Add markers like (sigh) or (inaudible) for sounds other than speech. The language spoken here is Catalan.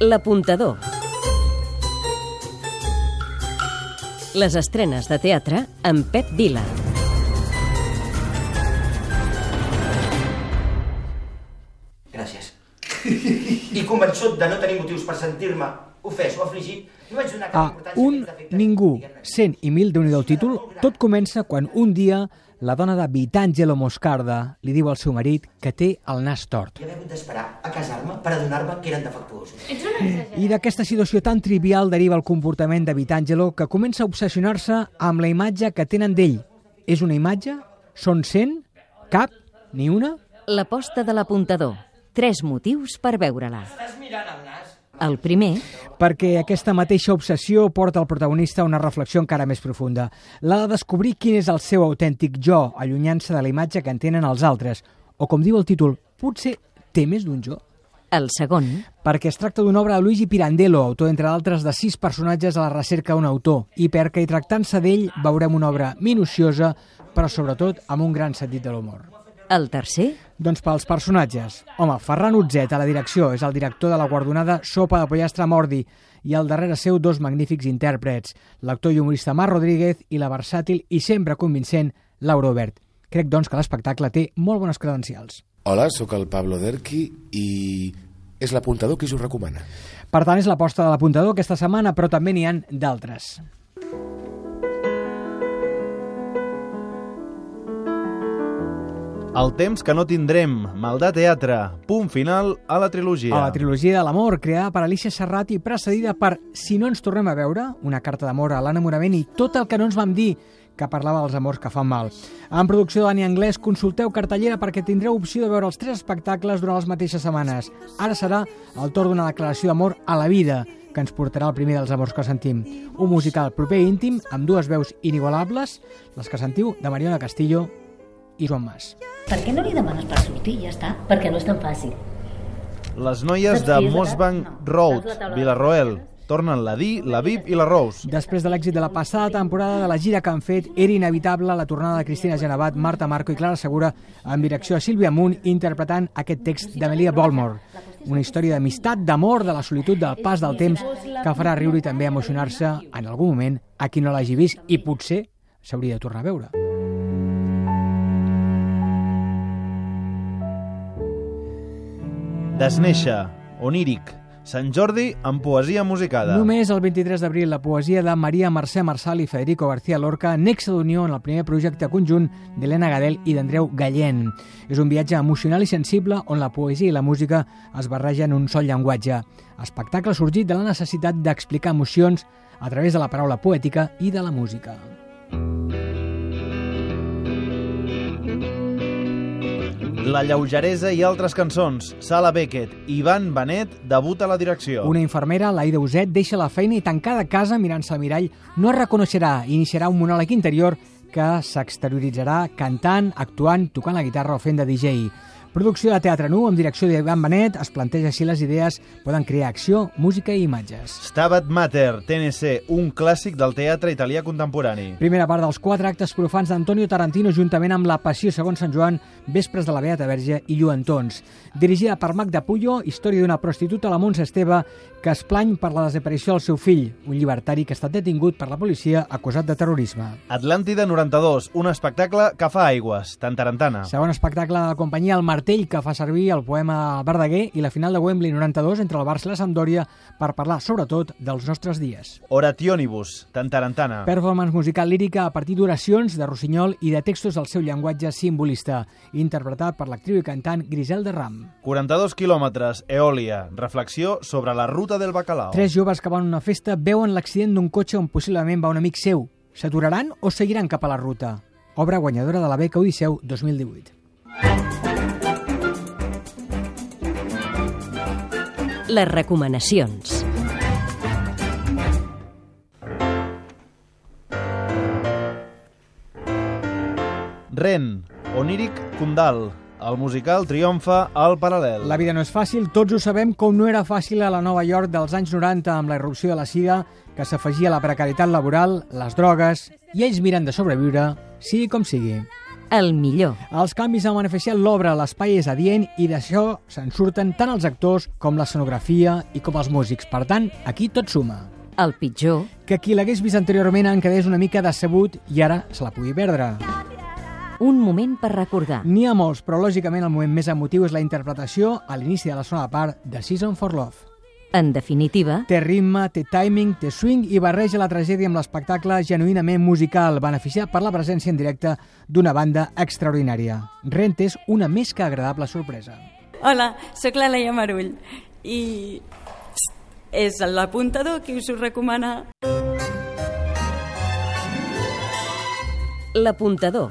L'apuntador. Les estrenes de teatre amb Pep Vila. Gràcies. (laughs) I convençut de no tenir motius per sentir-me ofès o afligit, no vaig donar cap A importància un als defectes ningú, cent i mil, déu nhi el títol, tot comença quan un dia la dona de Vitangelo Moscarda li diu al seu marit que té el nas tort. I haver hagut d'esperar a casar-me per adonar-me que eren defectuosos. I d'aquesta situació tan trivial deriva el comportament de Vitangelo que comença a obsessionar-se amb la imatge que tenen d'ell. És una imatge? Són cent? Cap? Ni una? L'aposta de l'apuntador. Tres motius per veure-la. Estàs mirant el nas? El primer, perquè aquesta mateixa obsessió porta el protagonista a una reflexió encara més profunda. La de descobrir quin és el seu autèntic jo, allunyant-se de la imatge que en tenen els altres. O com diu el títol, potser té més d'un jo? el segon, Perquè es tracta d'una obra de Luigi Pirandello, autor, entre d'altres, de sis personatges a la recerca d'un autor, i perquè, i tractant-se d'ell, veurem una obra minuciosa, però sobretot amb un gran sentit de l'humor. El tercer, Doncs pels personatges. Home, Ferran Utzet a la direcció és el director de la guardonada Sopa de pollastre Mordi i al darrere seu dos magnífics intèrprets, l'actor i humorista Mar Rodríguez i la versàtil i sempre convincent Laura Obert. Crec, doncs, que l'espectacle té molt bones credencials. Hola, sóc el Pablo Derqui i és l'apuntador qui us ho recomana. Per tant, és l'aposta de l'apuntador aquesta setmana, però també n'hi han d'altres. El temps que no tindrem, Maldà Teatre, punt final a la trilogia. A la trilogia de l'amor, creada per Alicia Serrat i precedida per Si no ens tornem a veure, una carta d'amor a l'enamorament i tot el que no ens vam dir, que parlava dels amors que fan mal. En producció Dani Anglès, consulteu cartellera perquè tindreu opció de veure els tres espectacles durant les mateixes setmanes. Ara serà el torn d'una declaració d'amor a la vida, que ens portarà el primer dels amors que sentim. Un musical proper i íntim, amb dues veus inigualables, les que sentiu de Mariona Castillo i Joan Mas. Per què no li demanes per sortir i ja està? Perquè no és tan fàcil. Les noies de no? Road, les Tornen la Di, la Vip i la Rose. Després de l'èxit de la passada temporada de la gira que han fet, era inevitable la tornada de Cristina Genevat, Marta Marco i Clara Segura amb direcció a Sílvia Munt interpretant aquest text d'Amelia Bolmore. Una història d'amistat, d'amor, de la solitud, del pas del temps que farà riure i també emocionar-se en algun moment a qui no l'hagi vist i potser s'hauria de tornar a veure. Desnéixer, oníric, Sant Jordi amb poesia musicada. Només el 23 d'abril la poesia de Maria Mercè Marçal i Federico García Lorca, nexe d'unió en el primer projecte conjunt d'Helena Gadel i d'Andreu Gallent. És un viatge emocional i sensible on la poesia i la música es barregen en un sol llenguatge. Espectacle sorgit de la necessitat d'explicar emocions a través de la paraula poètica i de la música. La lleugeresa i altres cançons. Sala Beckett, Ivan Benet debuta a la direcció. Una infermera, l'Aida Uset, deixa la feina i tancada a casa mirant-se al mirall no es reconeixerà i iniciarà un monòleg interior que s'exterioritzarà cantant, actuant, tocant la guitarra o fent de DJ. Producció de teatre nu amb direcció d'Ivan Benet es planteja si les idees poden crear acció, música i imatges. Stabat Mater, TNC, un clàssic del teatre italià contemporani. Primera part dels quatre actes profans d'Antonio Tarantino juntament amb La Passió segons Sant Joan, Vespres de la Beata Verge i Lluentons. Dirigida per Magda Puyo, història d'una prostituta, la Montse Esteve, que es plany per la desaparició del seu fill, un llibertari que ha estat detingut per la policia acusat de terrorisme. Atlàntida 92, un espectacle que fa aigües, tan tarantana. Segon espectacle de la companyia El Martell, que fa servir el poema Verdaguer i la final de Wembley 92 entre el Barça i la Sampdoria per parlar, sobretot, dels nostres dies. Orationibus, tan tarantana. Performance musical lírica a partir d'oracions de Rossinyol i de textos del seu llenguatge simbolista, interpretat per l'actriu i cantant Griselda Ram. 42 quilòmetres, Eòlia, reflexió sobre la ruta del bacalao. Tres joves que van a una festa veuen l'accident d'un cotxe on possiblement va un amic seu. S'aturaran o seguiran cap a la ruta? Obra guanyadora de la beca Odisseu 2018. Les recomanacions. Ren, oníric Kundal. El musical triomfa al paral·lel. La vida no és fàcil, tots ho sabem com no era fàcil a la Nova York dels anys 90 amb la irrupció de la sida, que s'afegia a la precarietat laboral, les drogues, i ells miren de sobreviure, sigui com sigui. El millor. Els canvis han beneficiat l'obra, l'espai és adient i d'això se'n surten tant els actors com l'escenografia i com els músics. Per tant, aquí tot suma. El pitjor, Que qui l'hagués vist anteriorment en quedés una mica decebut i ara se la pugui perdre. un moment per recordar. N'hi ha molts, però lògicament el moment més emotiu és la interpretació a l'inici de la segona part de Season for Love. En definitiva, Té ritme, té timing, té swing i barreja la tragèdia amb l'espectacle genuïnament musical, beneficiat per la presència en directe d'una banda extraordinària. Rent és una més que agradable sorpresa. Hola, sóc la Leia Marull i és l'apuntador qui us ho recomana. l'apuntador,